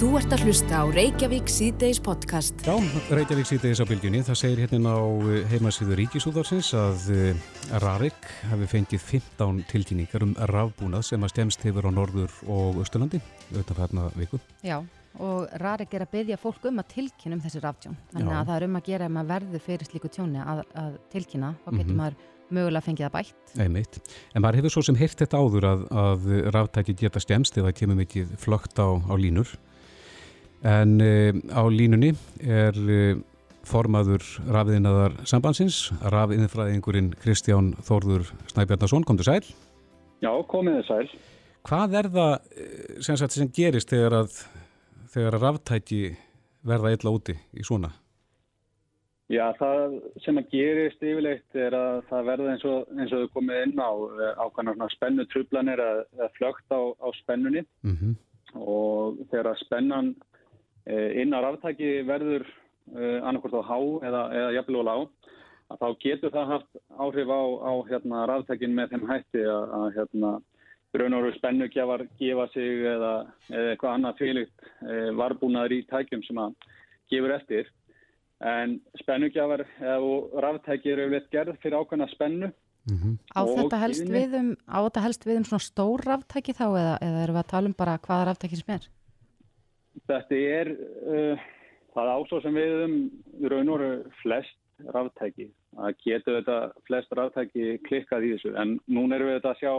Þú ert að hlusta á Reykjavík síðdeis podcast. Já, Reykjavík síðdeis á bylgjunni. Það segir hérna á eh, heimasíðu Ríkisúðarsins að uh, Rarik hafi fengið 15 tilkynningar um rafbúnað sem að stemst hefur á Norður og Östurlandi auðvitað færna viku. Já, og Rarik er að byggja fólk um að tilkynna um þessi rafdjón. Þannig Já. að það er um að gera ef maður verður fyrir slíku tjóni að, að tilkynna og getur Mhm. maður mögulega fengið það bætt. Einmitt. En maður hefur svo sem heyrt þetta áður að, að ráftæki geta stemst eða kemur mikið flögt á, á línur. En uh, á línunni er uh, formaður rafiðinaðar sambandsins, rafiðinfræðingurinn Kristján Þórður Snæbjarnason, komdu sæl. Já, komið þið sæl. Hvað er það eh, sem, sagt, sem gerist þegar að, þegar að ráftæki verða illa úti í svona? Já, það sem að gerist yfirleitt er að það verða eins og, eins og þau komið inn á svona spennu trublanir að, að flögt á, á spennunni Mm og þegar að spennan eh, inn á ráftæki verður eh, annarkvort á há eða, eða jafnvel og lág, að þá getur það haft áhrif á, á hérna, ráftækin með þeim hætti að, að hérna, veru spennugjafar gefa sig eða, eða eitthvað annað fylgt eh, varbúnaður í tækjum sem að gefur eftir. En spennugjafar eða og ráftæki eru yfirleitt gerð fyrir ákveðna spennu -hmm. Á þetta helst við um, á þetta helst við um svona stór ráftæki þá eða, eða erum við að tala um bara hvaða ráftæki sem er? Þetta er, uh, það ásó sem við um raun og veru flest ráftæki. Það getur þetta flest ráftæki klikkað í þessu en núna erum við þetta að sjá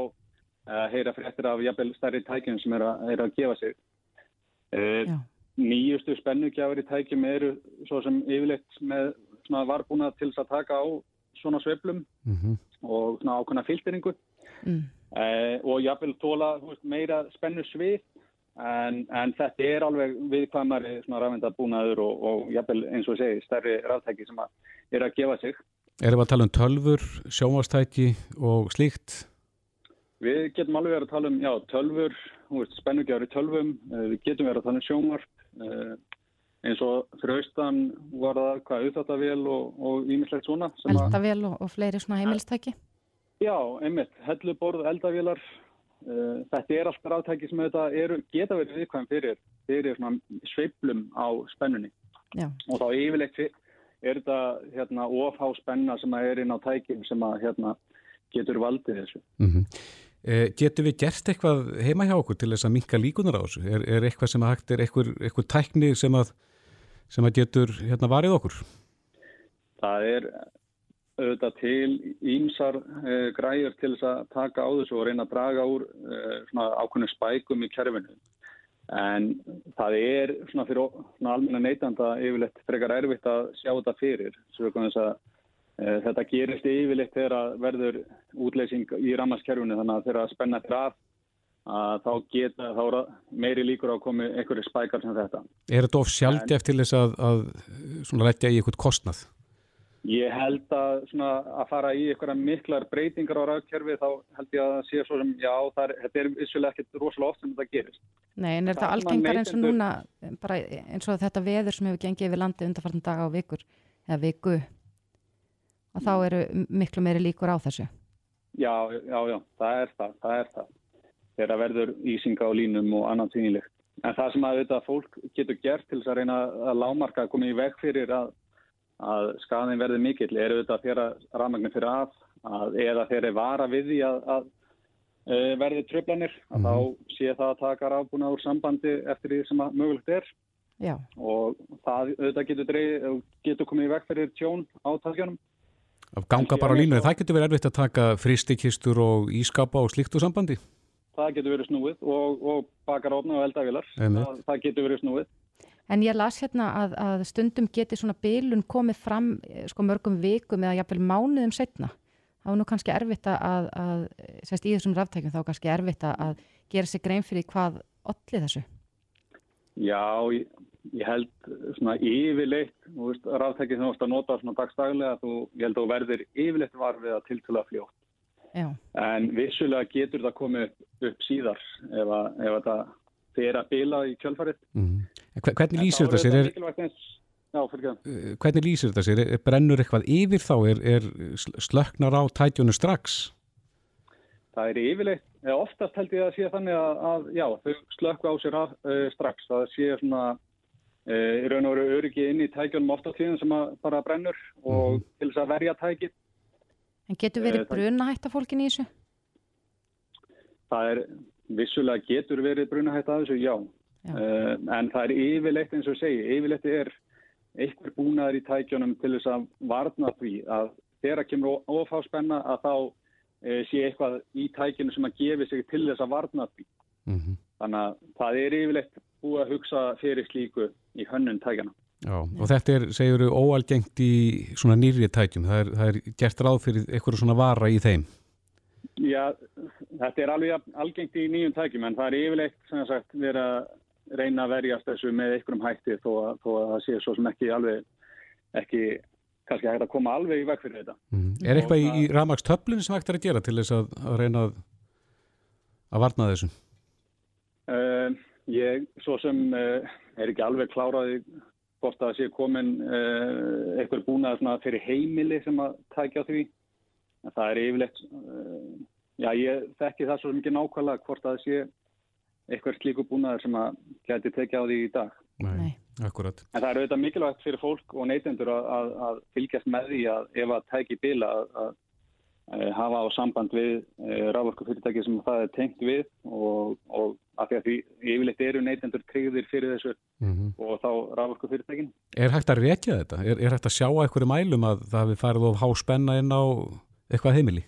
að heyra fréttir af jafnvel stærri tækjum sem er að, er að gefa sig. Uh, nýjustu spennugjafur í tækjum eru svo sem yfirleitt með svona varbúna til þess að taka á svona sveiflum Mm og svona ákveðna filteringu. Mm. Eh, og jáfnvel tóla veist, meira spennu svið en, en þetta er alveg viðkvæmari svona rafindabúnaður og, og jáfnvel eins og segi stærri ráftæki sem að er að gefa sig. Erum við að tala um tölfur, sjónvastæki og slíkt? Við getum alveg verið að tala um já, tölfur, í tölvum, eh, við getum verið að tala um sjónvarp, eh, eins og fyrir austan var það hvað auðvitaðvél og, og ímislegt svona. sem að- Eldavél og, og fleiri svona heimilistæki? Já, einmitt, helluborð, eldavélar, þetta er allt ráttæki sem þetta eru, geta verið viðkvæm fyrir, fyrir svona sveiflum á spennunni. Já. Og þá yfirleitt fi- er þetta hérna, ofhá spenna sem að er inn á tækjum sem að hérna, getur valdið þessu. Mm eh, getur við gert eitthvað heima hjá okkur til þess að minka líkunar á þessu? Er, er eitthvað sem að hægt er eitthvað, eitthvað tækni sem að, sem að getur hérna varið okkur? Það er auðvitað til ímsar uh, græjur til þess að taka á þessu og reyna að draga úr uh, svona ákveðnu spækum í kerfinu. En það er svona fyrir svona almenna neytanda yfirleitt frekar erfitt að sjá þetta fyrir. Svo komum þess að uh, þetta gerist yfirleitt þegar að verður útleysing í rammaskerfinu þannig að þegar að spenna fyrir af að þá geta þá meiri líkur á að komi einhverju spækar sem þetta. Er þetta of sjálfgeft til þess að, að leggja í eitthvað kostnað? Ég held að, svona, að fara í eitthvað miklar breytingar á rafkerfi þá held ég að það sé svo sem, já, er, þetta er vissulega ekkert rosalega oft sem þetta gerist. Nei, en er þetta algengar eins og núna, bara eins og þetta veður sem hefur gengið yfir landi undarfartin daga og vikur, eða viku, að þá eru miklu meiri líkur á þessu? Já, já, já, það er það, það er það. Þegar verður ísinga á línum og annað týnilegt. En það sem að þetta fólk getur gert til þess að reyna að lámarka að koma í veg fyrir að, að skaðin verði mikill er auðvitað þegar rafmagnir fyrir af að, eða er vara við því að, að e, verði tröflanir að þá sé það að taka rafbúna úr sambandi eftir því sem að mögulegt er Já, og það auðvitað getur, dreig, getur komið í veg fyrir tjón á tækjunum. Að ganga bara á línu, það getur verið erfitt að taka fristikistur og ískapa og slíkt úr sambandi? Það getur verið snúið og, og bakarófna og eldavilar. Það, það getur verið snúið. En ég las hérna að, að stundum geti svona bylun komið fram eh, sko mörgum vikum eða jafnvel mánuðum setna. Það var nú kannski erfitt að, að, að sérst í þessum ráftækjum þá kannski erfitt að, gera sig grein fyrir hvað olli þessu. Já, ég, ég held svona yfirleitt, þú veist, ráðtækið sem þú veist að nota svona dagstaglega, þú, ég held að þú verður yfirleitt var við að tiltula fljótt. Já, En vissulega getur það komið upp, síðar ef, að, ef að það fer að bila í kjölfarið. Mm. Hvernig En lýsir er þetta sér? Hvernig lýsir þetta sér? Er, brennur eitthvað yfir þá? Er, er sl- slöknar á tætjónu strax? Það er yfirleitt eða oftast held ég að sé þannig að, að já, þau slökku á sér að, uh, strax. Það sé svona uh, í raun og veru öryggi inn í tækjunum ofta tíðin sem að bara brennur og Mhm. til þess að verja tækið. En getur verið það- brunahætta fólkin í þessu? Það er vissulega getur verið brunahætt að þessu, já. Já. Uh, en það er yfirleitt eins og segi, yfirleitt er einhver búnaður í tækjunum til þess að varna því að þegar kemur ofáspenna að þá uh, sé eitthvað í tækjunu sem að gefi sig til þess að varna því. Mm Þannig að það er yfirleitt búið að hugsa fyrir slíku í hönnun tækjana. Já, og þetta er, segjuru, óalgengt í svona nýri tækjum. Það er, það er gert ráð fyrir eitthvað svona vara í þeim. Já, þetta er alveg algengt í nýjum tækjum en það er yfirleitt sagt verið að reyna að verjast þessu með einhverjum hætti þó að, þó að það sé svo sem ekki alveg ekki kannski hægt að koma alveg í veg fyrir þetta. Mm. Er eitthvað í, í rafmagstöflun sem hægt er að gera til þess að, að reyna að, að varna þessu? Uh, ég svo sem uh, er ekki alveg kláraði hvort að það sé komin uh, einhver búnað svona fyrir heimili sem að tækja á því. En það er yfirleitt, uh, já ég þekki það svo mikið nákvæmlega hvort að það sé eitthvað slíku búnaður sem að geti tekið á því í dag. Nei. Akkurat. En það er auðvitað mikilvægt fyrir fólk og neytendur að, að, að fylgjast með því að ef að tæki bila að, að, að hafa á samband við rávorku fyrirtæki sem það er tengt við og, og af því að því yfirleitt eru neytendur tryggðir fyrir þessu Mm og þá rávorku fyrirtækin. Er hægt að rekja þetta? Er, er hægt að sjá að einhverju mælum að það hafi farið of há spenna inn á eitthvað heimili?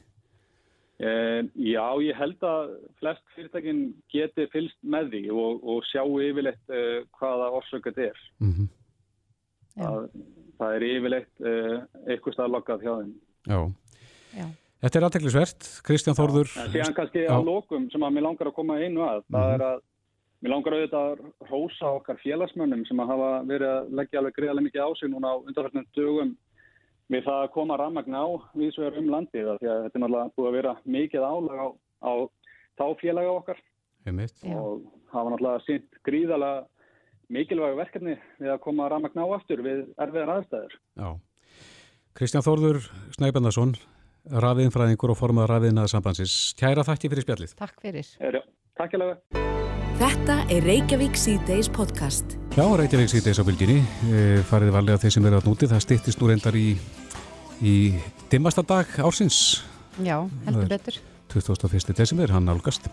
Eh, já, ég held að flest fyrirtækin geti fylst með því og, og sjáu yfirleitt eh, hvaða orsökut er. Mm Já. Það, það er yfirleitt eh, eitthvað staðlokkað hjá þeim. Já. Já. Þetta er aðteklisvert. Kristján Þórður. En síðan kannski Já. á lokum sem að mér langar að koma einu að, það Mhm. er að mér langar auðvitað að rósa okkar félagsmönnum sem að hafa verið að leggja alveg greiðarlega mikið á sig núna á undanfjörnum dögum við það að koma rammagn á viðsvegar um landið af því að þetta er náttúrulega búið að vera mikið álag á, á þá félaga okkar og hafa náttúrulega sínt gríðarlega mikilvæg verkefni við að koma rammagn á aftur við erfiðar aðstæður. Já. Kristján Þórður Snæbandarsson, rafiðinfræðingur og formaður rafiðinaða sambandsins. Kæra þakki fyrir spjallið. Takk fyrir. Er, takk ég lega. Þetta er Reykjavík C-Days podcast. Já, Reykjavík síðdeis á bylginni. E, farið varlega þeir sem eru að núti. Það styttist nú reyndar í, í dimmasta dag ársins. Já, heldur betur. 21. desember, hann nálgast.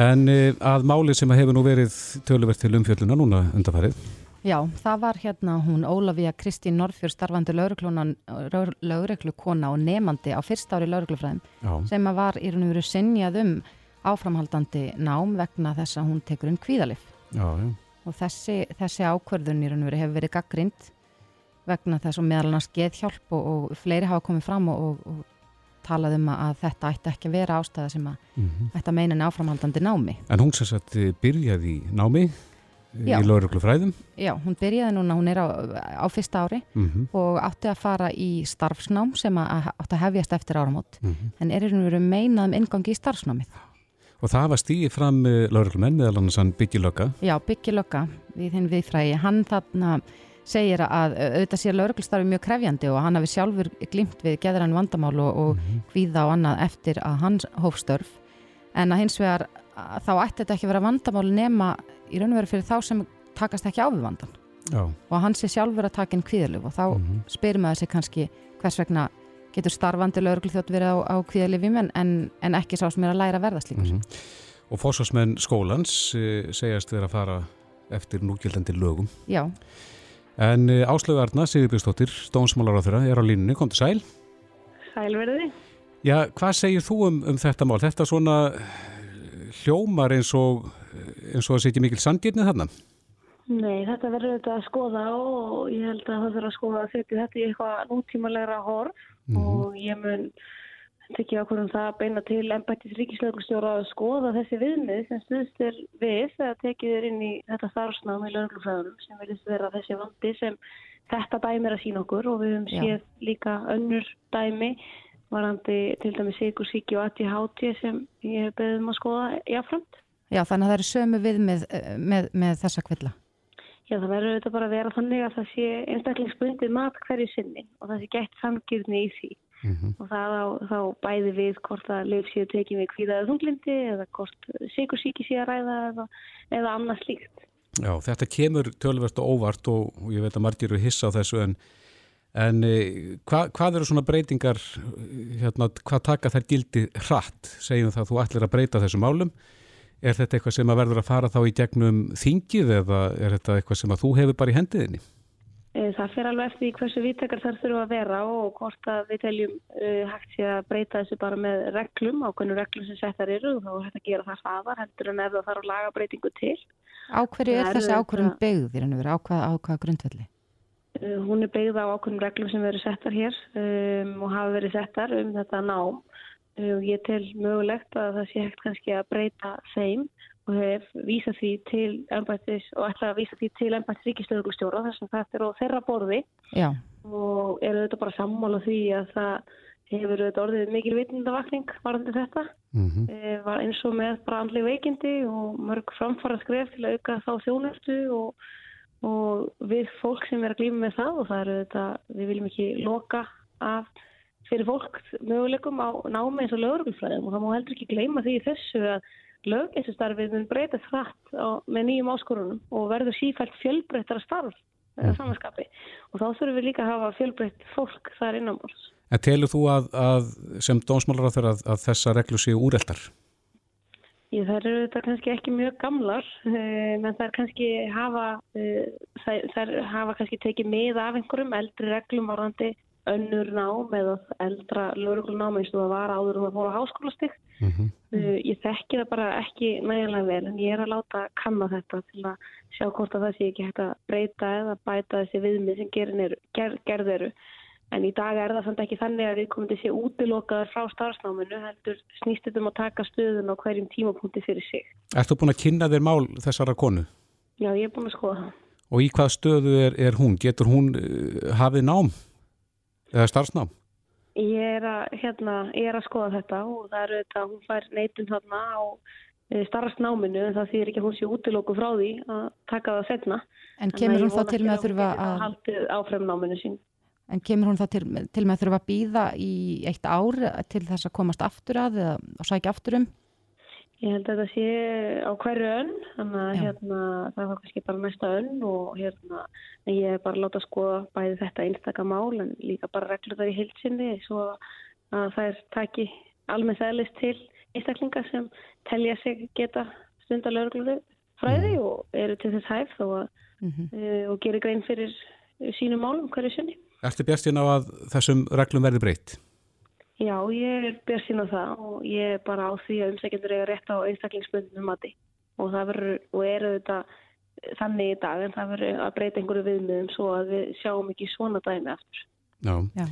En e, að máli sem hefur nú verið töluvert til umfjölluna núna undarfærið. Já, það var hérna hún Ólafía Kristín Norfjör starfandi lauruglukona og nefandi á fyrsta ári lauruglufræðum Já, sem að var í raun og veru sinjað um áframhaldandi nám vegna þess að hún tekur inn kvíðalif já, já. og þessi, þessi ákvörðun í raun og veru hefur verið gaggrind vegna þess og meðal annars geðhjálp og, og fleiri hafa komið fram og, og, og talað um að þetta ætti ekki að vera ástæða sem að Mm að meina en áframhaldandi námi. En hún eh, byrjaði í námi eh, Já. í lauruglufræðum. Já, hún byrjaði núna, hún er á, á fyrsta ári Mm og átti að fara í starfsnám sem að átti að hefjast eftir áramót -hmm. en er í raun og veru meinað um ingangi í starfsnámið. Og það var stíið fram lauruglumenn meðal annars hann byggilöka. Já, Byggi Lögga við hinn viðfræði, hann þarna segir að auðvitað sé lauruglustarfi mjög krefjandi og hann hafi sjálfur glimt við geðrann vandamál og, og hvíða og annað eftir að hans hófstörf en að hins vegar þá ætti þetta ekki vera vandamál nema í raun og veru fyrir þá sem takast ekki á við vandan Já. og hann sé sjálfur að taka inn kvíðalöf og þá Mm spyrir maður sig kannski hvers vegna getur starfandi laurugluþjótt verið á, á kvíðalifjum en, en, en ekki sá sem er að læra að verða slíkur. -hmm. Og fósásmenn skólans e, segjast vera að fara eftir núgildandi lögum. Já, En e, Áslögu Arna, Sigurbjörnsdóttir, stónsmálar á þeirra, er á línunni, kom til sæl. Sælverði. Já, hvað segir þú um, um þetta mál? Þetta svona eh, hljómar eins og, eins og að setja mikil sandgirni þarna. Nei, þetta verður þetta að skoða og ég held að það verður að skoða að setja þetta í eitthvað nútímalega horf Mhm. og ég mun tekja okkur um það að beina til embættis ríkislauglustjóra að skoða þessi viðmið sem stuðst er við þegar tekið er inn í þetta starfsnám í lauglufræðunum sem verðist vera þessi vandi sem þetta dæmi er að sína okkur og við höfum séð líka önnur dæmi varandi til dæmi sigursíki og ATHT sem ég hef beðið um að skoða jáframt. já þannig að það eru sömu við með, með, með þessa kvilla. Já, það verður auðvitað bara að vera þannig að það sé einstaklingsbundið mat hverju sinni og það sé gætt samgirni í því. mm -hmm. og það á, þá bæði við hvort að lif séu tekið við kvíðaðu þunglindi eða hvort sikursíki séu að ræða eða, eða annað slíkt. Já, þetta kemur tölverst og óvart og, ég veit að margir eru hissa á þessu en, en e, hva, hvað eru svona breytingar, hérna, hvað taka þær gildi hratt, segjum það að þú ætlir að breyta þessu málum Er þetta eitthvað sem að verður að fara þá í gegnum þingið eða er þetta eitthvað sem að þú hefur bara í hendiðinni? Eh, það fyrir alveg eftir hversu vittakar þar þurfa að vera og hvort að við teljum uh, hægt sé að breyta þessu bara með reglum, ákveðinu reglum sem settar eru og þá er hægt að gera það hraðar heldur en ef það þarf að laga breytingu til. Á hverju er, er þessi byggð þér en ákvað ákvað grundvelli? Uh, hún er byggð á ákveðinu reglum sem verið settar hér um, og hafa verið settar um þetta nám og ég tel mögulegt að það sé hægt kannski að breyta þeim og hef vísað því til ennbættis og ætla að vísa því til ennbættis ríkistöðuglustjóra þess að þetta er á þeirra borði Já. og eru þetta bara sammála því að það hefur þetta orðið mikil vitnindavakning varðandi þetta mm -hmm. e, var eins og með bara andli veikindi og mörg framfara skref til að auka þá þjónustu og, og við fólk sem er að glýma með það og það eru þetta, við viljum ekki loka af fyrir fólk möguleikum á námi eins og lögurumflæðum og það má heldur ekki gleyma því þessu að löggeistastarfið mun breyta þrætt með nýjum áskorunum og verður sífælt fjölbreyttara starf mm. samanskapi og þá þurfum við líka að hafa fjölbreytt fólk þar innan bors. En telur þú að, að sem dónsmálar á þeirra að, að þessa reglu séu úreldar? Ég, það eru þetta kannski ekki mjög gamlar, um, en það er kannski hafa, uh, það, það hafa kannski tekið með af einhverjum eldri reglum varðandi önnur nám eða eldra lögurklunám eins og það var áður um að fóra háskólastík. Mm -hmm. uh, ég þekki það bara ekki nægilega vel en ég er að láta kanna þetta til að sjá hvort að það sé ekki hægt að breyta eða bæta þessi viðmið sem ger, gerð eru. En í dag er það samt ekki þannig að við komum sé útilokaður frá starfsnáminu heldur snýstutum að taka stöðun á hverjum tímapunkti fyrir sig. Erstu búin að kynna þér mál þessara konu? Já, ég er búin að skoða það. Og í hvað stöðu er, er hún? Getur hún uh, hafið nám? Eða starfsnám? Ég er að, hérna, ég er að skoða þetta og það eru þetta, hún fær neytum þarna á e, starfsnáminu en það þýðir ekki að hún sé útilóku frá því að taka það setna. En kemur hún þá til með að þurfa að... Haldið áfremnáminu sín. En kemur hún þá til, til með að þurfa að býða í eitt ár til þess að komast aftur að eða sækja aftur um? Ég held að þetta sé á hverju önn, þannig að hérna, það var kannski bara næsta önn og hérna, ég er bara að láta skoða bæði þetta einstakka mál en líka bara reglur það í heilsinni svo að það er taki almennt eðlist til einstaklingar sem telja sig geta stundalörglu fræði mm. og eru til þess hæf og, mm -hmm. uh, og gerir grein fyrir sínum málum hverju sinni. Ertu björnstinn á að þessum reglum verði breytt? Já, ég er björn sín á það og ég er bara á því að umsækjendur eiga rétt á einstaklingsbundinu mati og það verður, og eru þetta þannig í dag en það verður að breyta einhverju viðmiðum svo að við sjáum ekki svona dæmi aftur. Já. Já.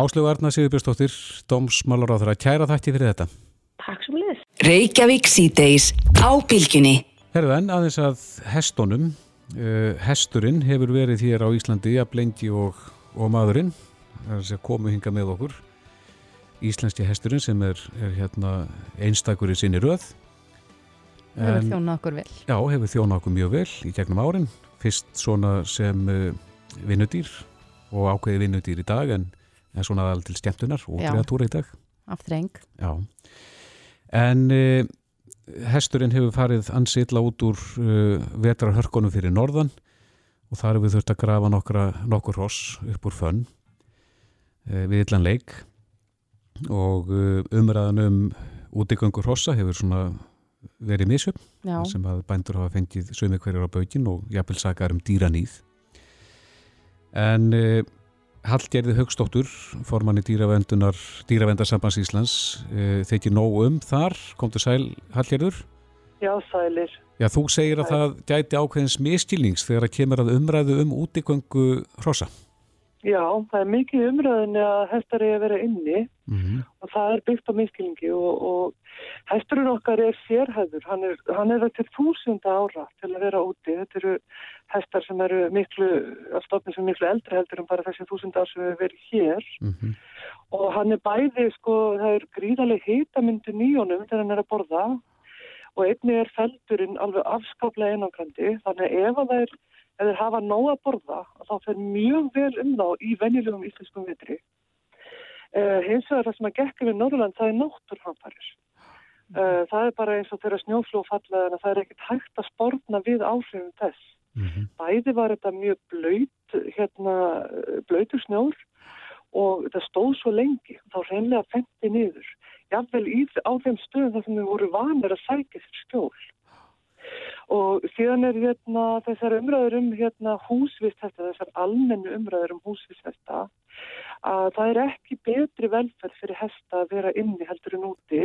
Áslögu Arna Sigurbjörnsdóttir, Dómsmálar á þeirra, kæra þætti fyrir þetta. Takk sem leðis. Reykjavík síðdeis á bylginni. Herðan, aðeins að hestunum, uh, hesturinn hefur verið hér á Íslandi að blendi og, og maðurinn, það er að komu hinga með okkur íslenski hesturinn sem er, er hérna, einstakur í sinni röð. Hefur þjónað okkur vel. Já, hefur þjónað okkur mjög vel í gegnum árin. Fyrst svona sem uh, vinnudýr og ákveði vinnudýr í dag en, en svona alveg til stjæmtunar og kreatúra í dag. Aftreng Já. En uh, hesturinn hefur farið ansýtla út úr uh, vetrarhörkonum fyrir norðan og þar hefur þurft að grafa nokkra, nokkur hoss upp úr fönn við illan leik og uh, umræðan um útigöngur hossa hefur svona verið misjöfn sem að bændur hafa fengið sömi hverjar á baugin og jafnvel sakar um dýranýð en uh, Hallgerði Högstóttur formanni dýravendunar dýravendarsambands Íslands uh, þekki nóg um þar, komdu sæl Hallgerður. Já, sælir. Já, þú segir að Sæl. það gæti ákveðins miskilnings þegar það kemur að umræðu um útigöngu hossa Já, það er mikið umröðinni að hestar er að vera inni mm -hmm. og það er byggt á miskilningi og, og hesturinn okkar er sérhæður, hann er, hann er til þúsunda ára til að vera úti. Þetta eru hestar sem eru miklu, alltaf sem miklu eldri heldur en bara þessi þúsunda ár sem við verðum hér mm -hmm. og hann er bæði, sko, það er gríðarlega hitamyndu nýjónum þegar hann er að borða og einni er feldurinn alveg afskaplega einangrandi þannig að ef það er ef þeir hafa nóg að borða þá fer mjög vel um þá í venjulegum íslenskum vitri. Uh, hins vegar það sem að gekka við Norrland, það er náttúrhanfarir. Uh, það er bara eins og þeirra snjóflóð falla en það er ekkert hægt að spórna við áhrifum þess. Mm -hmm. Bæði var þetta mjög blöyt, hérna, blöytur snjór og þetta stóð svo lengi, þá reynlega fendi niður. Jáfnveil í, á þeim stöðum þar sem við voru vanir að sækja sér skjól. Og síðan er hérna, þessar umræður um hérna, húsvistesta, þessar almennu umræður um húsvistesta, að það er ekki betri velferð fyrir hesta að vera inni heldur en úti.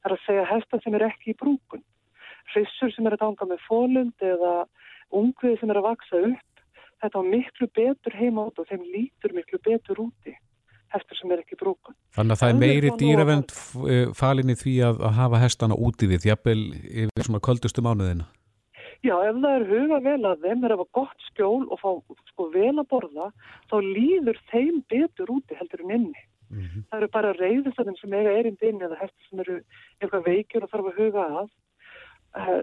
Það er að segja hesta sem er ekki í brúkun. Hrissur sem er að danga með fólund eða ungvið sem er að vaksa upp. Þetta var miklu betur heima út og þeim lítur miklu betur úti hestur sem er ekki brúkun. Þannig að það er meiri dýravend falin í því að, að hafa hestana úti við, jafnvel yfir svona köldustu mánuðina? Já, ef það er huga vel að þeim er að hafa gott skjól og fá sko vel að borða, þá líður þeim betur úti heldur en inni. Mm -hmm. Það eru bara reyðisarinn sem eiga erind inn eða hestur sem eru eitthvað veikjur og þarf að huga að Eh,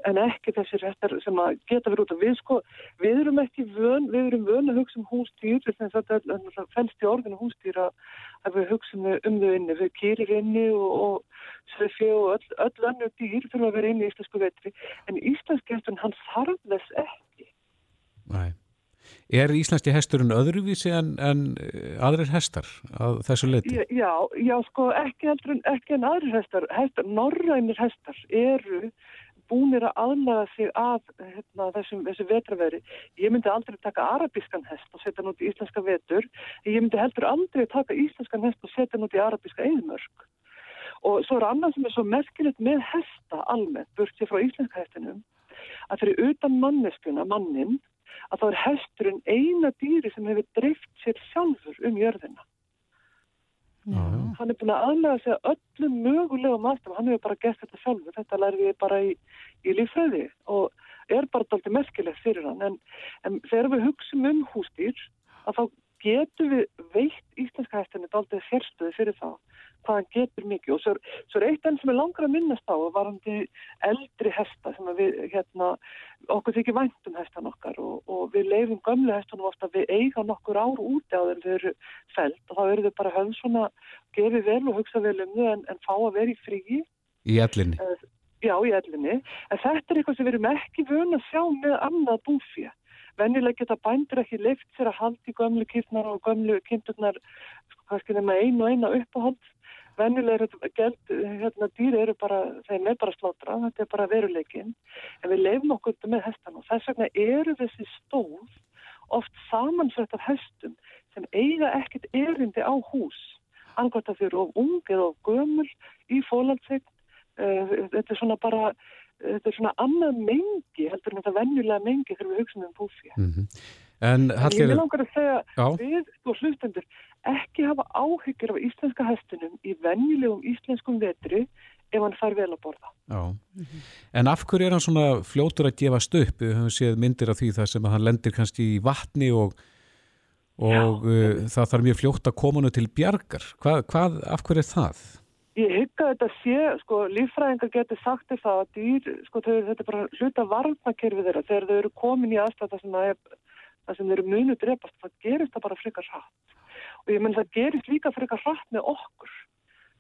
en ekki þessi réttar sem að geta verið út af. Við sko, við erum ekki vön, við erum vön að hugsa um hústýr þess að það fælst í orðinu hústýr að við hugsa um þau inni. Við kýrir inni og, og svefi og öll, öll annu dýr fyrir að vera inni í íslensku vetri. En íslenski hesturinn hann þarf þess ekki. Nei. Er íslenski hesturinn öðruvísi en, en eh, aðrir hestar á þessu leiti? Já, já sko ekki, eldrun, ekki en aðrir hestar, hestar norrænir hestar eru búinir að aðlaga sig að hérna, þessum, þessum vetraveri. Ég myndi aldrei taka arabískan hest og setja nút í íslenska vetur. Ég myndi heldur aldrei taka íslenskan hest og setja nút í arabíska eðmörk. Og svo er annað sem er svo merkilegt með hesta almennt, burt ég frá íslenska hestinum, að fyrir utan manneskuna, mannin, að þá er hesturinn eina dýri sem hefur dreift sér sjálfur um jörðina. Já. Hann er búin að aðlega sig að öllum mögulegum aðstæðum, hann hefur bara gert þetta sjálfur, þetta lærði ég bara í, í lífræði og er bara alltaf merkilegt fyrir hann, en, en þegar við hugsim um hústýr, að þá getum við veitt íslenska hættinni alltaf sérstöði fyrir það hvað hann getur mikið og svo er, svo er eitt enn sem er langar að minnast á að varandi eldri hesta sem við, hérna, okkur þykir væntum hestan okkar og, og við leifum gömlu hestunum ofta við eiga nokkur ár úti á þeim við eru felt og þá eru þau bara höfn svona gefið vel og hugsa vel um þau en, en fá að vera í fríi. Í ellinni? Uh, já, í ellinni. En þetta er eitthvað sem við erum ekki vöna að sjá með annað búfið. Vennileg geta bændur ekki leift sér að haldi gömlu kýrnar og gömlu kynnturnar kannski nema einu og eina uppáhald vennilegir hérna, dýri eru bara, þeim er bara slátra, þetta er bara veruleikin, en við leifum okkur með hestan og þess vegna eru þessi stóð oft samansvett af hestum sem eiga ekkert erindi á hús, angvært að þau eru of ung eða of gömul í fólaldsegn, uh, þetta er svona bara, þetta er svona annað mengi heldur en þetta vennilega mengi þegar við hugsaum um búfið. Mm -hmm. En, ég vil langar að segja Já. við og hlustendur ekki hafa áhyggjur af íslenska hestinum í venjulegum íslenskum vetri ef hann fær vel að borða. Já, en af hverju er hann svona fljótur að gefast upp? Við höfum séð myndir af því þar sem hann lendir kannski í vatni og, og uh, það þarf mjög fljótt að koma nú til bjargar. Hvað, hvað, af hverju er það? Ég hygga þetta sé, sko, lífræðingar getur sagt þér það að dýr, sko, þau, þetta er bara hluta varnakerfið þeirra þegar þau eru komin í aðstæða sem það er það sem eru munu drepast, það gerist það bara frekar hratt. Og ég menn það gerist líka frekar hratt með okkur.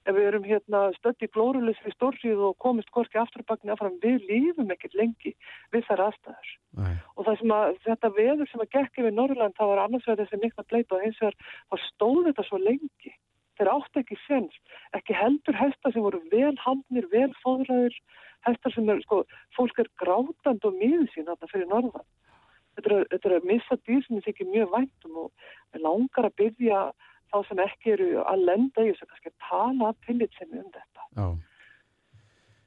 Ef við erum hérna stödd í glóruleysri stórrið og komist korki afturbakni affram, við lífum ekkert lengi við þær aðstæður. Nei. Og það sem að þetta veður sem að gekk yfir Norrland, það var annars vegar þessi mikla bleita og eins vegar, þá stóð þetta svo lengi. Þeir átt ekki sens, ekki heldur hestar sem voru vel handnir, vel fóðræður, hestar sem er, sko, fólk er grátand og miður sín þarna fyrir Norrland þetta er, þetta er að missa dýr sem ég þykir mjög væntum og langar að byggja þá sem ekki eru að lenda í þess að kannski tala tillit sem um þetta. Já.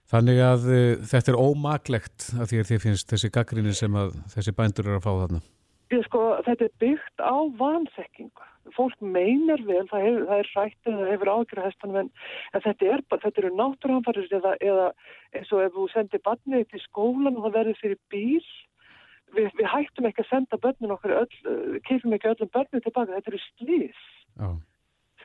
Þannig að uh, þetta er ómaglegt að því að þið finnst þessi gaggrinni sem að þessi bændur eru að fá þarna. Ég sko, þetta er byggt á vansekkingu. Fólk meinar vel, það, hef, það er rættið, það hefur ágjörð hestanum en, en þetta, er, þetta eru náttúrhanfarið eða, eða eins og ef þú sendir barnið til skólan og það verður fyrir bíl við, við hættum ekki að senda börnun okkur öll, kifum ekki öllum börnun tilbaka, þetta eru slís oh.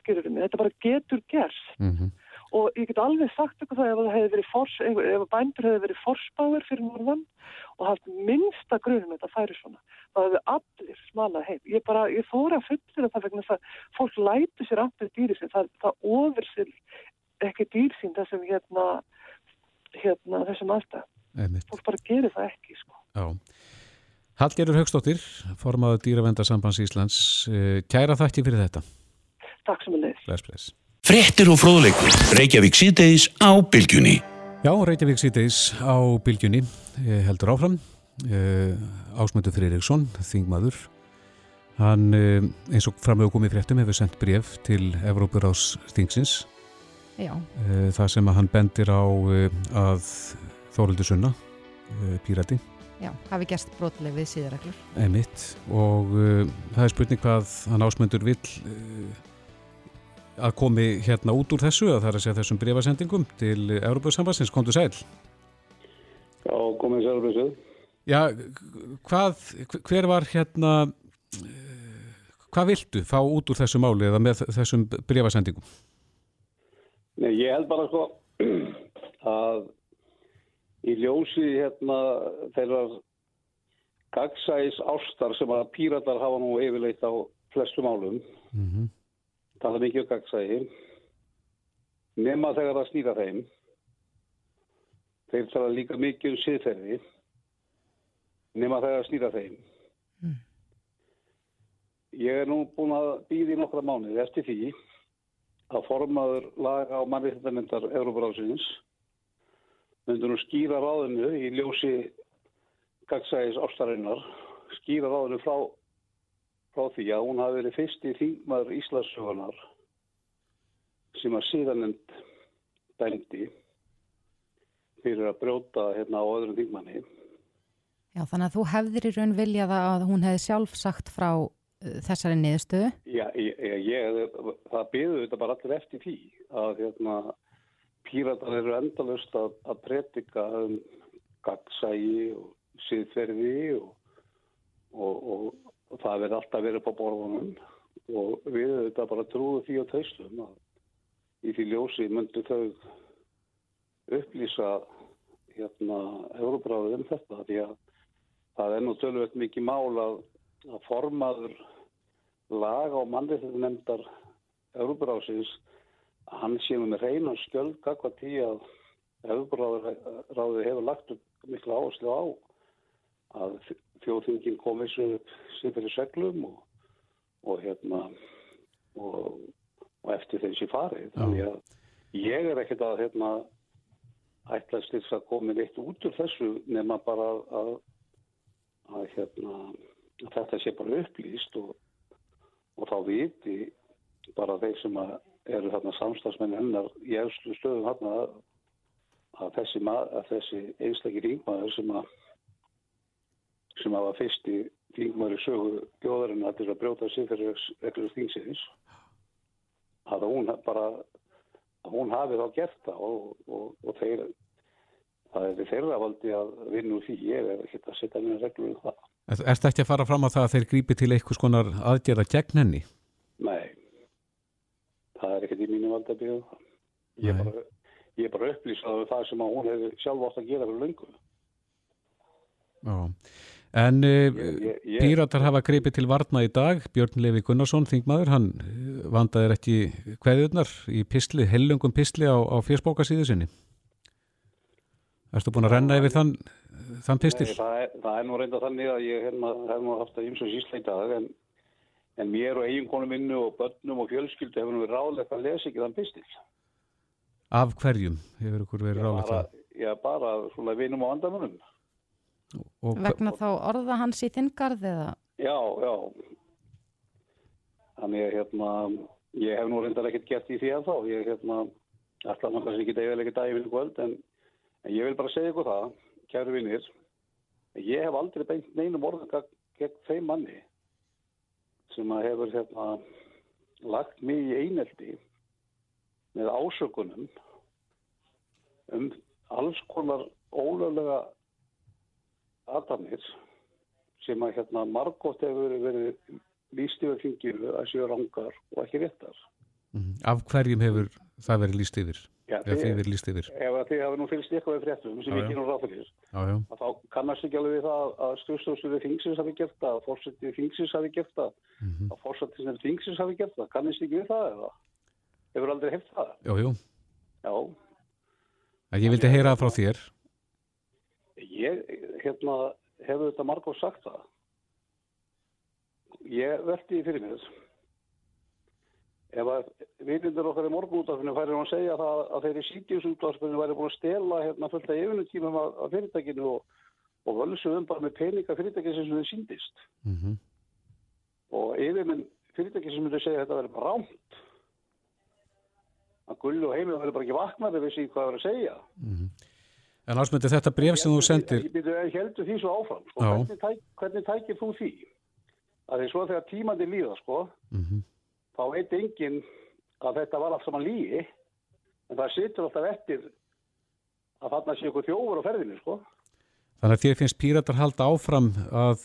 skilur við mig, þetta bara getur gerst mm -hmm. og ég get alveg sagt ykkur það ef það hefði verið fors, ef, ef bændur hefði verið forspáður fyrir norðan og haft minnsta grunum þetta færi svona. Það hefur allir smalað heim. Ég bara, ég þóra að fullira það vegna þess að fólk læti sér aftur dýri sér. Það, það ofir sér ekki dýr sín þessum hérna, hérna þessum aðstæð. Fólk bara gerir það ekki, sko. Já. Hallgerður Högstóttir, formadur Dýravendarsambands Íslands. Eh, kæra þakki fyrir þetta. Takk sem að leiðis. Bless, bless. Frettir og fróðleikur. Reykjavík síðdeis á bylgjunni. Já, Reykjavík síðdeis á bylgjunni eh, heldur áfram. Eh, Ásmöndur Freyriksson, þingmaður. Hann, eins og framög komið fréttum, hefur sendt bref til Evrópurás þingsins. Já. Það sem að hann bendir á að Þórildur Sunna, pírati Já, hafi gerst brotleg við síðarreglur. Emitt og uh, það er spurning hvað hann ásmöndur vill uh, að komi hérna út úr þessu að það er að segja þessum breyfasendingum til Európa-sambassins. Kondur sæl? Já, komið sæl þessu. Já, hvað, hver var hérna, uh, hvað viltu fá út úr þessu máli eða með þessum breyfasendingum? Nei, ég held bara sko að í ljósi hérna þeirra gagsæs ástar sem að píratar hafa nú yfirleitt á flestum álum mm -hmm. tala mikið um gagsægi nema þegar það snýra þeim. Þeir tala líka mikið um siðferði. Nema þegar það snýra þeim. Mm. ég er nú búin að býði nokkra mánuði eftir því að formaður laga á mannriðtendar Európa-ráðsins myndur nú skýra ráðinu í ljósi gagsæðis ástarinnar skýra ráðinu frá, frá því að hún hafi verið fyrsti þingmaður Íslandsögunar sem að síðanend dæmdi fyrir að brjóta hérna á öðrum þingmanni Já, þannig að þú hefðir í raun viljað að hún hefði sjálf sagt frá uh, þessari niðurstöðu? Já, ég, ég, það byggðu þetta bara allir eftir því að hérna píratar eru endalust að, að predika um gagsægi og síðferði og, og, og, og það verður alltaf verið på borðunum. Og við þetta bara trúðu því á taustum að í því ljósi myndu þau upplýsa hérna Euróbráðið um þetta því að það er nú tölvöld mikið mál að, að formaður laga og mannriðið nefndar Euróbráðsins hann séum með reynan skjöld kakvað tí að hefðbúrráði hefur lagt miklu áherslu á að þjóðþingin kom þessu sem fyrir seglum og, og hérna og, og eftir þessi farið. Þannig að ég er ekkert að hérna ætlaðist þess að komi eitt út úr þessu nema bara að, að, að hérna að þetta sé bara upplýst og, og þá viti bara þeir sem að eru þarna samstagsmenn hennar í efstu stöðum þarna að þessi, þessi einstakir ringmaður sem að sem að var fyrsti ringmaður í sögu bjóðarinn að þess að brjóta sig fyrir ekkur þingsins að hún bara að hún hafi þá gert það og, og, og þeir það er þeirra valdi að vinna úr því. Ég er ekki að setja mér reglur um það. Er þetta ekki að fara fram á það að þeir grípi til eitthvað skonar aðgerða gegn henni? Nei það er ekkert í mínu valda að byggja það. Ég er bara, bara upplýsaður um það sem hún hefur sjálf átt að gera fyrir löngu. Já, en uh, píratar hafa greipið til varna í dag, Björn Levi Gunnarsson, þingmaður, hann eh, vandaði ekki hverjurnar í pistli, hellungum pistli á, á fjörsbókasíðu sinni. Erstu búin að renna yfir þann, þann pistil? Nei, það, er, það er nú reynda þannig að ég hef maður haft að ymsa sísla í dag en en mér og eiginkonu minnu og börnum og fjölskyldu hefur við ráðlegt að lesa ekki þann pistil. Af hverjum hefur ykkur verið ráðlegt það? Já, bara svona vinum og andamunum. Vegna þá orða hans í þingarð eða? Já, já. Þannig að hérna, ég hef nú reyndar ekkert gert í því að þá. Ég hef hérna, alltaf náttúrulega ekki degið ekki daginn kvöld, en, en ég vil bara segja ykkur það, kæru vinnir, ég hef aldrei beint neinum orðin gegn þeim manni sem að hefur hérna, lagt mig í eineldi með ásökunum um alls konar ólöflega aðdamir sem að hérna margótt hefur verið fenginu að séu rangar og ekki réttar. Mm -hmm. Af hverjum hefur það verið líst yfir? Já, þið, þið er líst yfir. Ef þið hafa nú fylgst eitthvað við fréttum sem við kynum ráð fyrir, þá kannast ekki alveg við það að stjórnstofsverðið þingsins hafi gert það, að fórsetið þingsins hafi gert það, mm -hmm. að fórsetið þingsins hafi gert það. Kannast ekki við það eða? Hefur aldrei hefð það? Jú, jú. Já. Að ég vildi heyra það frá þér. Ég, hérna, hefur þetta margóð sagt það. Ég veldi fyrir mér þessu ef að viðlindur okkar í morgunútafinu færir hann að segja það að þeirri sítjusútafinu væri búin að stela hérna fullt af yfinutímum af, fyrirtækinu og, og völsuðum bara með peninga fyrirtæki sem þau síndist mm -hmm. og yfirminn fyrirtæki sem þau segja að þetta verður bara rámt að gullu og heimil verður bara ekki vaknaði við síðan hvað það verður að segja. Mm -hmm. En ásmyndi þetta bref sem þú sendir Ég heldur því svo áfram sko. hvernig, tæk, hvernig tækir þú því? Að því svo þegar tímandi líða sko. Mm -hmm þá veit enginn að þetta var allt saman lígi en það situr alltaf eftir að þarna sé ykkur þjófur á ferðinu sko. Þannig að þér finnst píratar halda áfram að,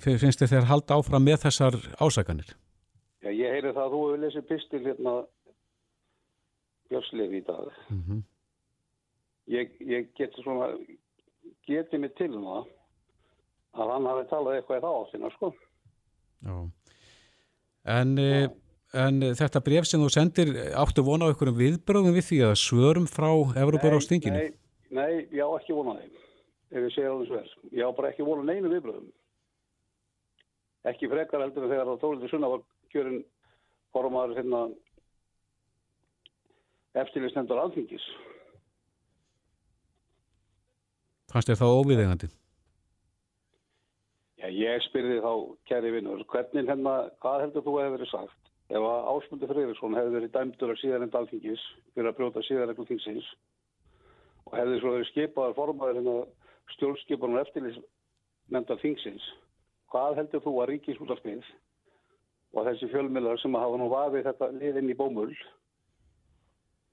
finnst þér þeir halda áfram með þessar ásakanir? Já, ég heyri það að þú hefur lesið pistil hérna Björnsleif í dag. Mm -hmm. Ég, ég geti svona, geti mig til það að hann hafi talað eitthvað í það áttina, sko. Já. En... Já. En þetta bref sem þú sendir áttu vona á einhverjum viðbröðum við því að svörum frá Európa á stinginu? Nei, nei, ég á ekki vona þeim ef ég segja alveg sver. Ég á bara ekki vona neinu viðbröðum. Ekki frekar heldur en þegar það tólið sunna var kjörin formaður hérna eftirlýstendur alþingis. Fannst þér þá óviðegandi? Já, ég spyrði þá, kæri vinnur, hvernig hérna, hvað heldur þú að hefur verið sagt? Ef að Ásmundur Freyriksson hefði verið dæmdur að síðan enda alþingis fyrir að brjóta síðan ekkert þingsins og hefði svo verið skipaðar formaður hérna stjórnskipunum eftirlýs nefnda þingsins hvað heldur þú að ríkisútarpið og þessi fjölmjölar sem hafa nú vafið þetta liðinn í bómull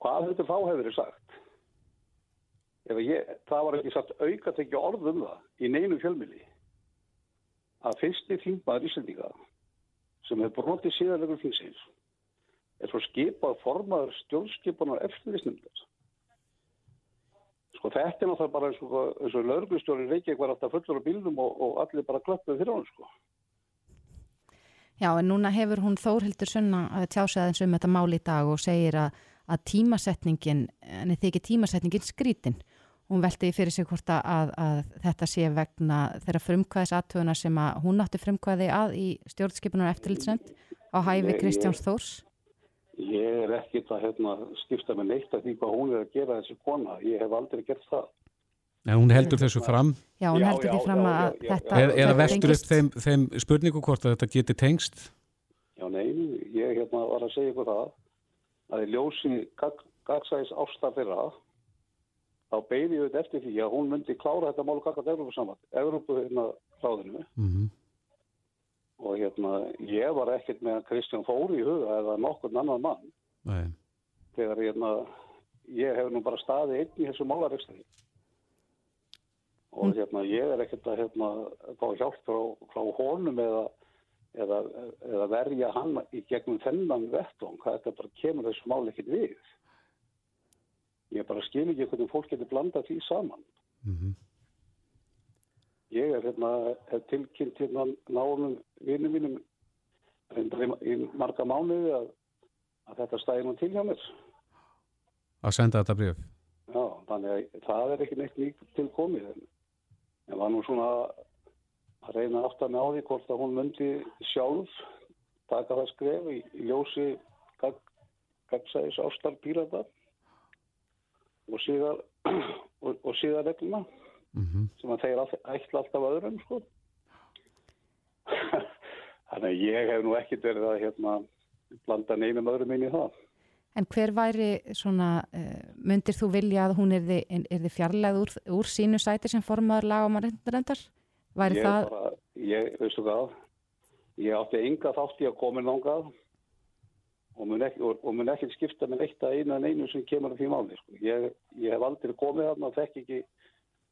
hvað heldur þá hefur verið sagt? Ég, það var ekki sagt auka tekja orðum það í neinu fjölmjöli að fyrsti þingmaður Íslandíka sem hefur brotið síðanlegur þingsins er svo skipað formaður stjórnskipunar eftirlýsnumdar. Sko þetta er náttúrulega bara eins og, og laurglustjóri Reykjavík var alltaf fullur á bílnum og, og allir bara klappuð fyrir hann sko. Já en núna hefur hún Þórhildur Sunna að tjása aðeins um þetta mál í dag og segir að, að tímasetningin, en þið ekki tímasetningin skrítin hún veldi fyrir sig hvort að, að, að þetta sé vegna þeirra frumkvæðis aðtöðuna sem að hún átti frumkvæði að í stjórnskipunar eftirlitsnend á hæfi Kristjáns Þórs. Ég er ekkit að hérna, skipta með neitt að því hvað hún er að gera þessi kona, ég hef aldrei gert það. En hún heldur þessu fram. Já, hún heldur því fram að já, já, þetta Er, er að vestur upp þeim, þeim spurningu hvort að þetta geti tengst? Já, nei, ég hérna var að segja ykkur það að í ljósi gagsæðis ástaf þeirra þá beigði ég auðvitað eftir því að hún myndi klára þetta mál og kakka Európa hérna hláðinu mm -hmm. og hérna ég var ekkert með Kristján Fóri í huga eða nokkur annan mann. Nei. þegar hérna ég hef nú bara staðið einn í þessu málarekstari og hérna ég er ekkert að hérna fá hjálp frá, frá honum eða, eða, eða verja hann í gegnum þennan vettvang, hvað þetta bara kemur þessu mál ekkert við Ég bara skil ekki hvernig fólk getur blandað því saman. Mm -hmm. Ég er hérna, tilkynnt hérna náðum vinnum mínum í marga mánuði að, að þetta stæði nú til hjá mér. Að senda þetta bref? Já, þannig að það er ekki neitt nýtt til komið. En var nú svona að reyna aftan á því hvort að hún myndi sjálf taka það skref í, í ljósi gagsæðis ástar pírata og síðar og, og síðar regluna mm -hmm. sem að þeir ætla alltaf öðrum sko þannig að ég hef nú ekkert verið að hérna blanda neinum öðrum inn í það En hver væri svona uh, myndir þú vilja að hún er þið fjarlæð úr, úr sínu sæti sem formaður laga og maður reyndar? Væri ég það? Bara, ég, veistu hvað ég átti enga þátt í að koma nángað og mun ekki, og, og mun ekki skipta með eitt að eina en einu sem kemur af því máli sko. ég, ég hef aldrei komið þarna og þekk ekki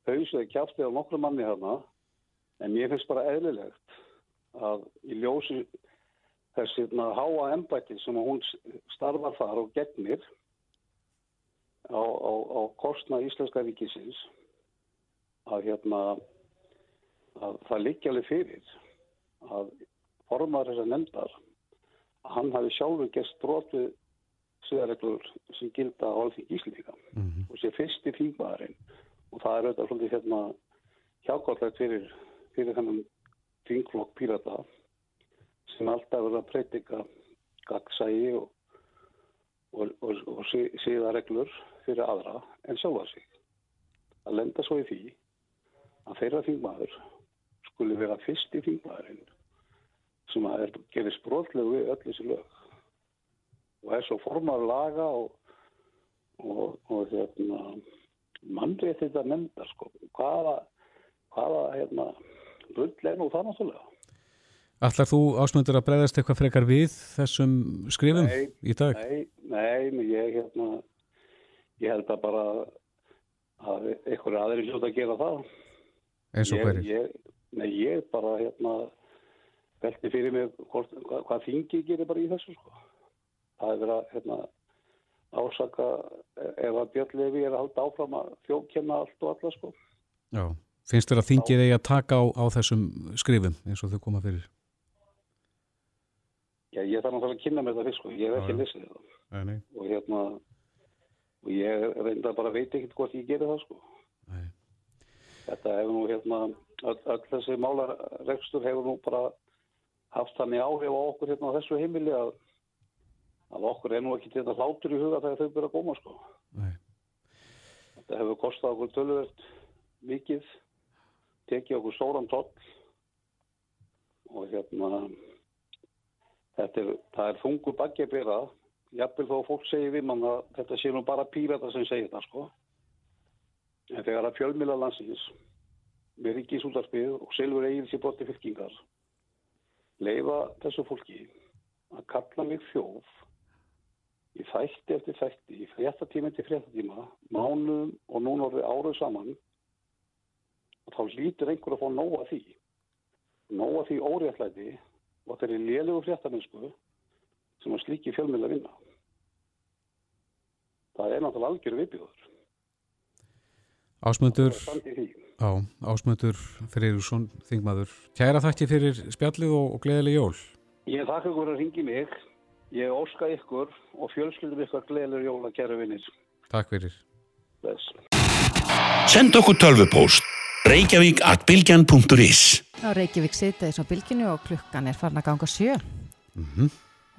haus eða kjáftið á nokkru manni þarna en mér finnst bara eðlilegt að í ljósi þessi háa embætti sem hún starfar þar og gegnir á, á, á kostna íslenska ríkisins að hérna að það liggja alveg fyrir að formar þessar nefndar hann hafi sjálfur gert brot við siðareglur sem gilda á alþingi íslendinga mm -hmm. og sé fyrst í þingmaðurinn og það er auðvitað svolítið hérna hjákvæmlegt fyrir, fyrir þennan þingflokk pírata sem alltaf verður að breytika gagsægi og, og, og, og siðareglur fyrir aðra en sjálfa sig. Að lenda svo í því að þeirra þingmaður skuli vera fyrst í þingmaðurinn sem að er, gerir spróðlegu við öll þessi lög og er svo formar laga og, og, og hérna, mannrið þetta nefnda sko. hvaða, hvaða hérna, rull er nú það náttúrulega Allar þú ásmöndur að breyðast eitthvað frekar við þessum skrifum nei, í dag? Nei, nei, ég hérna ég held að bara að einhverju aðri hljóta að gera það eins og hverjir? Nei, ég bara hérna velti fyrir mig hvort, hvað, hvað þingi gerir bara í þessu sko það er verið að hérna, ásaka ef að Björn Levi er að halda áfram að þjókjenna allt og alla sko. Já, finnst þér að þingið eigi að taka á, á þessum skrifum eins og þau koma fyrir? Já, ég þarf náttúrulega að kynna mér það fyrst sko, ég hef ekki lesið það nei, nei. og hérna og ég reynda bara veit ekkert hvort ég gerir það sko. Nei. Þetta hefur nú hérna öll, öll þessi málaregstur hefur nú bara haft þannig áhrif á okkur hérna á þessu heimili að að okkur er nú ekki til þetta hlátur í huga þegar þau byrja að koma sko. Nei. Þetta hefur kostað okkur tölverð mikið, tekið okkur stóran toll og hérna þetta er, það er þungu baggi að byrja, jafnvel þó fólk segir við mann að þetta sé nú bara pírata sem segir það sko. En þegar að fjölmila landsins með ríkisúldarspið og selver eigin sér bótti fylkingar leifa þessu fólki að kalla mig þjóf í þætti eftir þætti, í fréttatíma eftir fréttatíma, mánuðum og núna orðið áruð saman og þá lítur einhver að fá nóga því nóga því óréttlæti og þeirri lélegu fréttaminsku sem að slíki fjölmjöla vinna. Það er náttúrulega algjör viðbjóður. Ásmundur á, Ásmundur Freyrursson Þingmaður, kæra þakki fyrir spjallið og, og gleðileg jól Ég þakka ykkur að ringi mig Ég óska ykkur og fjölskyldum ykkur gleðilegur jóla, kæra vinnir. Takk fyrir. Bless. Send okkur tölvupóst reykjavík at bilgjan.is Reykjavík sittiðis á bylginu og klukkan er farin að ganga sjö. Mm -hmm.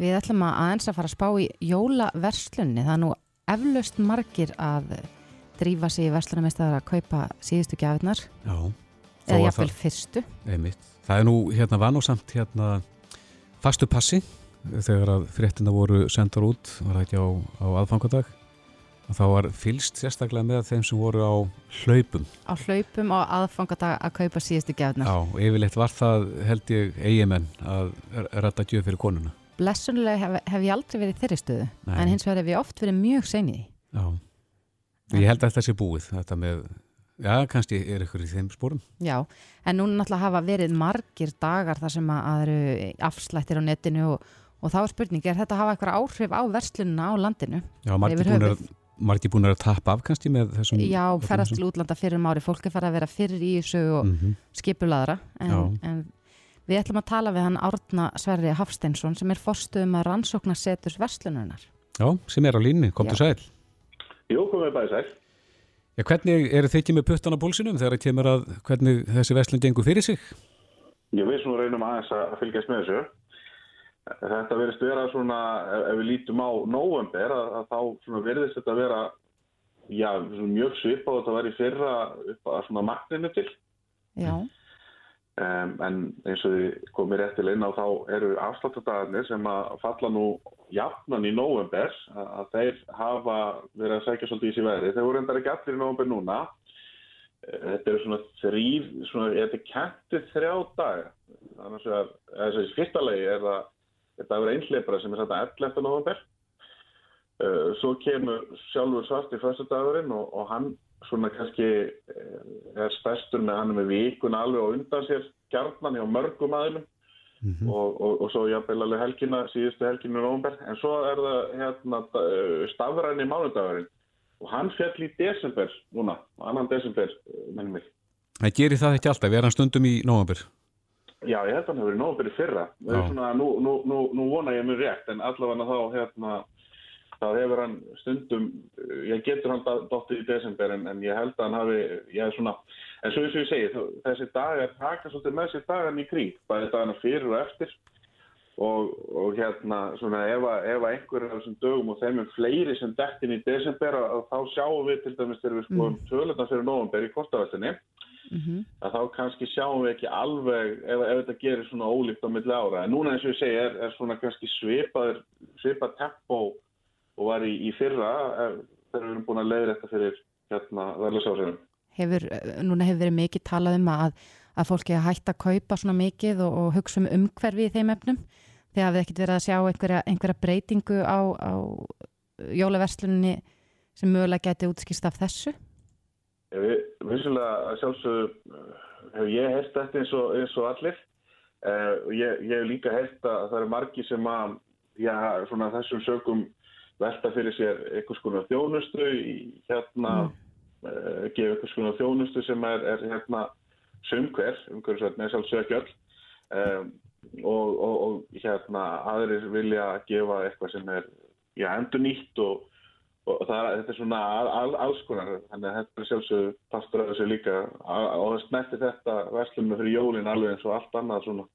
Við ætlum að aðeins að fara að spá í jólaverslunni. Það er nú eflaust margir að drífa sig í verslunarmestæðar að kaupa síðustu gjafirnar. Já. Eða jafnvel fyrstu. Einmitt. Það er nú hérna van og samt hérna fastu passi þegar að fréttina voru sendar út, var það ekki á, á aðfangadag og þá var fylst sérstaklega með þeim sem voru á hlaupum. Á hlaupum og aðfangadag að kaupa síðustu gefnar. Já, og yfirleitt var það held ég eigimenn að rætta gjöf fyrir konuna. Blessunlega hef, hef ég aldrei verið þeirri stöðu, Nei. en hins vegar hef ég oft verið mjög seinið. Já, ég held að þetta sé búið, þetta með Já, kannski er ykkur í þeim spórum. Já, en núna náttúrulega hafa verið margir dagar þar sem að eru afslættir á netinu og, og þá er spurningi, er þetta að hafa eitthvað áhrif á verslununa á landinu? Já, margir búin að tappa af kannski með þessum... Já, ferðast til útlanda fyrir mári, fólk er farið að vera fyrir í þessu og mm -hmm. skipuladra, en, en við ætlum að tala við hann Árna Sverri Hafsteinsson sem er forstuðum að rannsókna seturs verslununar. Já, sem er á línni, kom til sæl. Jú, komið bæði sæl. Já, hvernig eru þið ekki með puttan á pólsinum þegar það kemur að hvernig þessi verslun gengur fyrir sig? Jú, við svona reynum aðeins að fylgjast með þessu. Þetta verðist vera svona, ef við lítum á november, að, að þá verðist þetta vera já, mjög svip á þetta að vera í fyrra upp að svona magninu til. Já. Um, en eins og þið komir réttil inn á þá eru afsláttadagarnir sem að falla nú jafnan í november að, að þeir hafa verið að segja svolítið í síðan veðri. Þeir voru endar ekki allir í november núna. Þetta eru svona þrýr, svona, þetta er kæntið þrjá dag. Þannig að þessi fyrsta legi er að þetta verður einhleipara sem er þetta 11. november. Uh, svo kemur sjálfur svart í fyrsta dagurinn og, og hann svona kannski er stærstur með hann með vikun alveg og undan sér kjarnan hjá mörgum aðilum mm -hmm. og, og, og svo jafnvel alveg helgina, síðustu helginu november, en svo er það hérna stafræni mánudagurinn og hann fjall í desember núna, annan desember mennum mig. Það gerir það ekki alltaf, er hann stundum í nógambur? Já, ég held að hann hefur verið nógambur í fyrra svona, nú, nú, nú, nú vona ég mjög rétt en allavega þá hérna þá hefur hann stundum ég getur hann dóttið í desember en, en ég held að hann hafi ég er svona, en svo eins og ég segi þessi dagar taka svolítið með sér dagarn í kring bæði dagarna fyrir og eftir og, og hérna svona ef að, einhverjum af þessum dögum og þeim er fleiri sem dektin í desember að, að þá sjáum við til dæmis þegar við skoðum mm. tölutan fyrir november í kostavættinni mm -hmm. að þá kannski sjáum við ekki alveg ef, ef þetta gerir svona ólíkt á milli ára en núna eins og ég segi er, er svona kannski svipað tempo og var í, í fyrra er, þegar við erum búin að leiða þetta fyrir hérna verðlagsásinu Hefur, núna hefur verið mikið talað um að að fólki að hætta að kaupa svona mikið og, og hugsa um umhverfi í þeim efnum. Þegar við ekkert verið að sjá einhverja, einhverja breytingu á, á jólaverslunni sem mögulega geti útskýrst af þessu? Við, vissulega sjálfsög hef ég hert þetta eins og, eins og allir. Uh, ég, ég hef líka hert að það eru margi sem að já, svona þessum sögum velta fyrir sér einhvers konar þjónustu í hérna mm. uh, gefa einhvers konar þjónustu sem er, er hérna sumhver, umhverfisvætni er sjálfsög ekki öll. Um, og, og, og hérna aðrir vilja gefa eitthvað sem er já, endur nýtt og, og það, þetta er svona al, alls konar. Þannig að þetta er sjálfsög pastur að þessu líka. Og það snerti þetta verslunum fyrir jólinn alveg eins og allt annað svona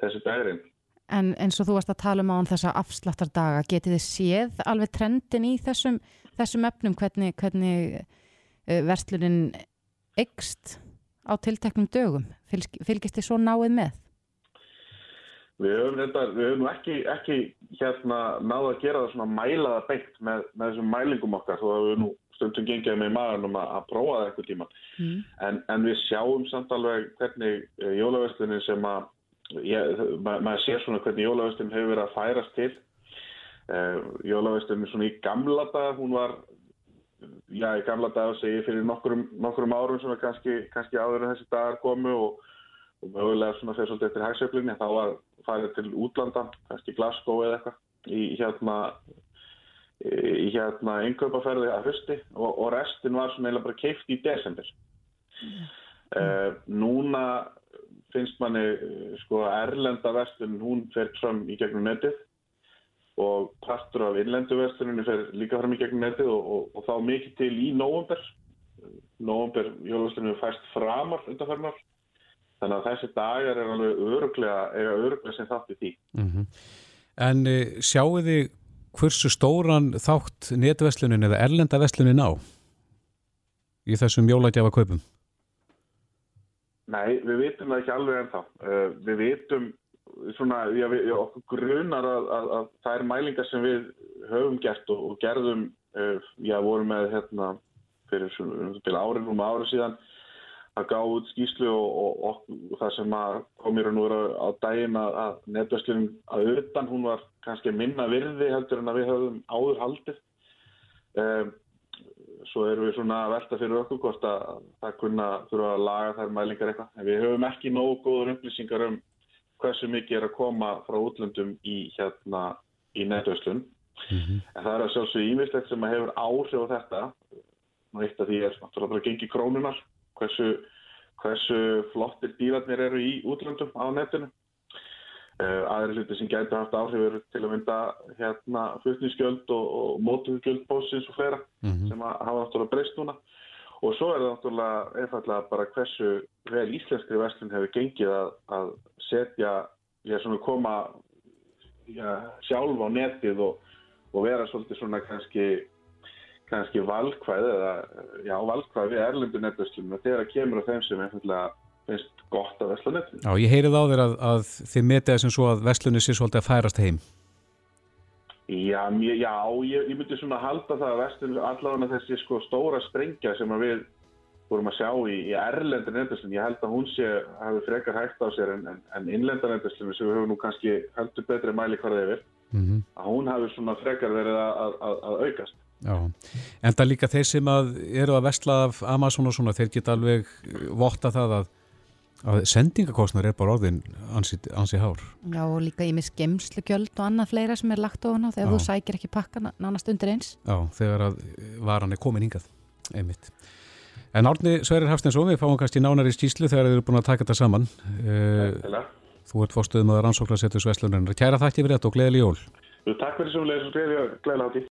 þessi dagirinn En eins og þú varst að tala um á þessa afsláttardaga, getið þið séð alveg trendin í þessum, þessum efnum hvernig, hvernig uh, verslunin eikst? á tilteknum dögum? Fylgist þið svo náið með? Við höfum, þetta, við höfum ekki, ekki hérna náðu að gera það svona mælaða beitt með, með þessum mælingum okkar þó að við nú stundum gengið með maðurnum að, að prófa það eitthvað tíma. Mm. En, en við sjáum samt alveg hvernig eh, jólaverslunin sem að, ég, ma maður sér svona hvernig jólaverslunin hefur verið að færast til. Uh, jólaverslunin svona í gamla dag, hún var já, í gamla dag segi fyrir nokkrum, nokkrum árum er kannski, kannski áður en þessi dagar komu og, og mögulega svona fyrir svolítið eftir hagsveiflinni þá var farið til útlanda, kannski Glasgow eða eitthvað í hérna í hérna yngöpaferði að hösti og, og restin var svona eiginlega bara keift í desember mm. uh, núna finnst manni sko erlenda vestin hún fer fram í gegnum netið og partur af innlenduversluninu fer líka fram í gegnum netið og, og, og þá mikið til í nógumber. Nógumber jólaversluninu fæst framar undanferðnar. Þannig að þessi dagar er alveg öruglega, er öruglega sem þátt í því. Mm -hmm. En e, sjáu þið hversu stóran þátt netverslunin eða erlendaverslunin á í þessum jólætjafa kaupum? Nei, við vitum það ekki alveg ennþá. Uh, við vitum svona, já, við, okkur grunar að, að, að það er mælingar sem við höfum gert og, og gerðum, uh, já, vorum með hérna fyrir svona árið um árið síðan að gá út skýslu og, og, og það sem komir nú á daginn að, að netverslunum að utan hún var kannski minna virði heldur en að við höfum áður haldið. Um, svo erum við svona að velta fyrir okkur hvort að það kunna þurfa að laga þær mælingar eitthvað. En við höfum ekki nógu góður upplýsingar um hversu mikið er að koma frá útlöndum í hérna í netauðslun mm -hmm. en það er að sjálfsög ímislegt sem að hefur áhrif á þetta og eitt af því er náttúrulega bara gengi krónunar hversu, hversu flottir bílarnir eru í útlöndum á netinu aðri hluti sem gæti haft áhrif eru til að mynda hérna flutningsgjöld og, og mótuðgjöld bósins og fleira mm -hmm. sem að hafa náttúrulega breyst núna Og svo er það náttúrulega einfallega bara hversu vel íslenskri vestlun hefur gengið að, að setja, já svona koma já, sjálf á netið og, og vera svolítið svona kannski, kannski valkvæð eða já valkvæð við erlendu netvestlunum og þeirra kemur á þeim sem einfallega finnst gott að vestla netið. Já, ég heyrið á þér að, að þið metið þessum svo að vestlunni sé svolítið að færast heim. Já, mér, já ég, ég myndi svona halda það að vestur allavega þessi sko stóra sprengja sem við vorum að sjá í, í erlendur nefndarslun, ég held að hún sé hafi frekar hægt á sér en, en, en innlendar nefndarslunum sem við höfum nú kannski heldur betri mæli hverða yfir, mm -hmm. að hún hafi svona frekar verið að, að, að aukast. Já, en það líka þeir sem að eru að vestla af Amazon og svona, þeir geta alveg votta það að, að sendingakostnar er bara orðin ansi, ansi hár. Já og líka í mig skemslugjöld og annað fleira sem er lagt ofan á þegar Já. þú sækir ekki pakka nánast undir eins. Já, þegar að varan er komin hingað, einmitt. En Árni Sverrir Hafstensson, við fáum kannski nánari skýslu þegar þið eru búin að taka þetta saman. Uh, þú ert fórstuðum að rannsókla setur Sveslunarinn. Kæra þakki fyrir þetta og gleðileg jól. Takk fyrir sem leiðis og gleðilega hátíð.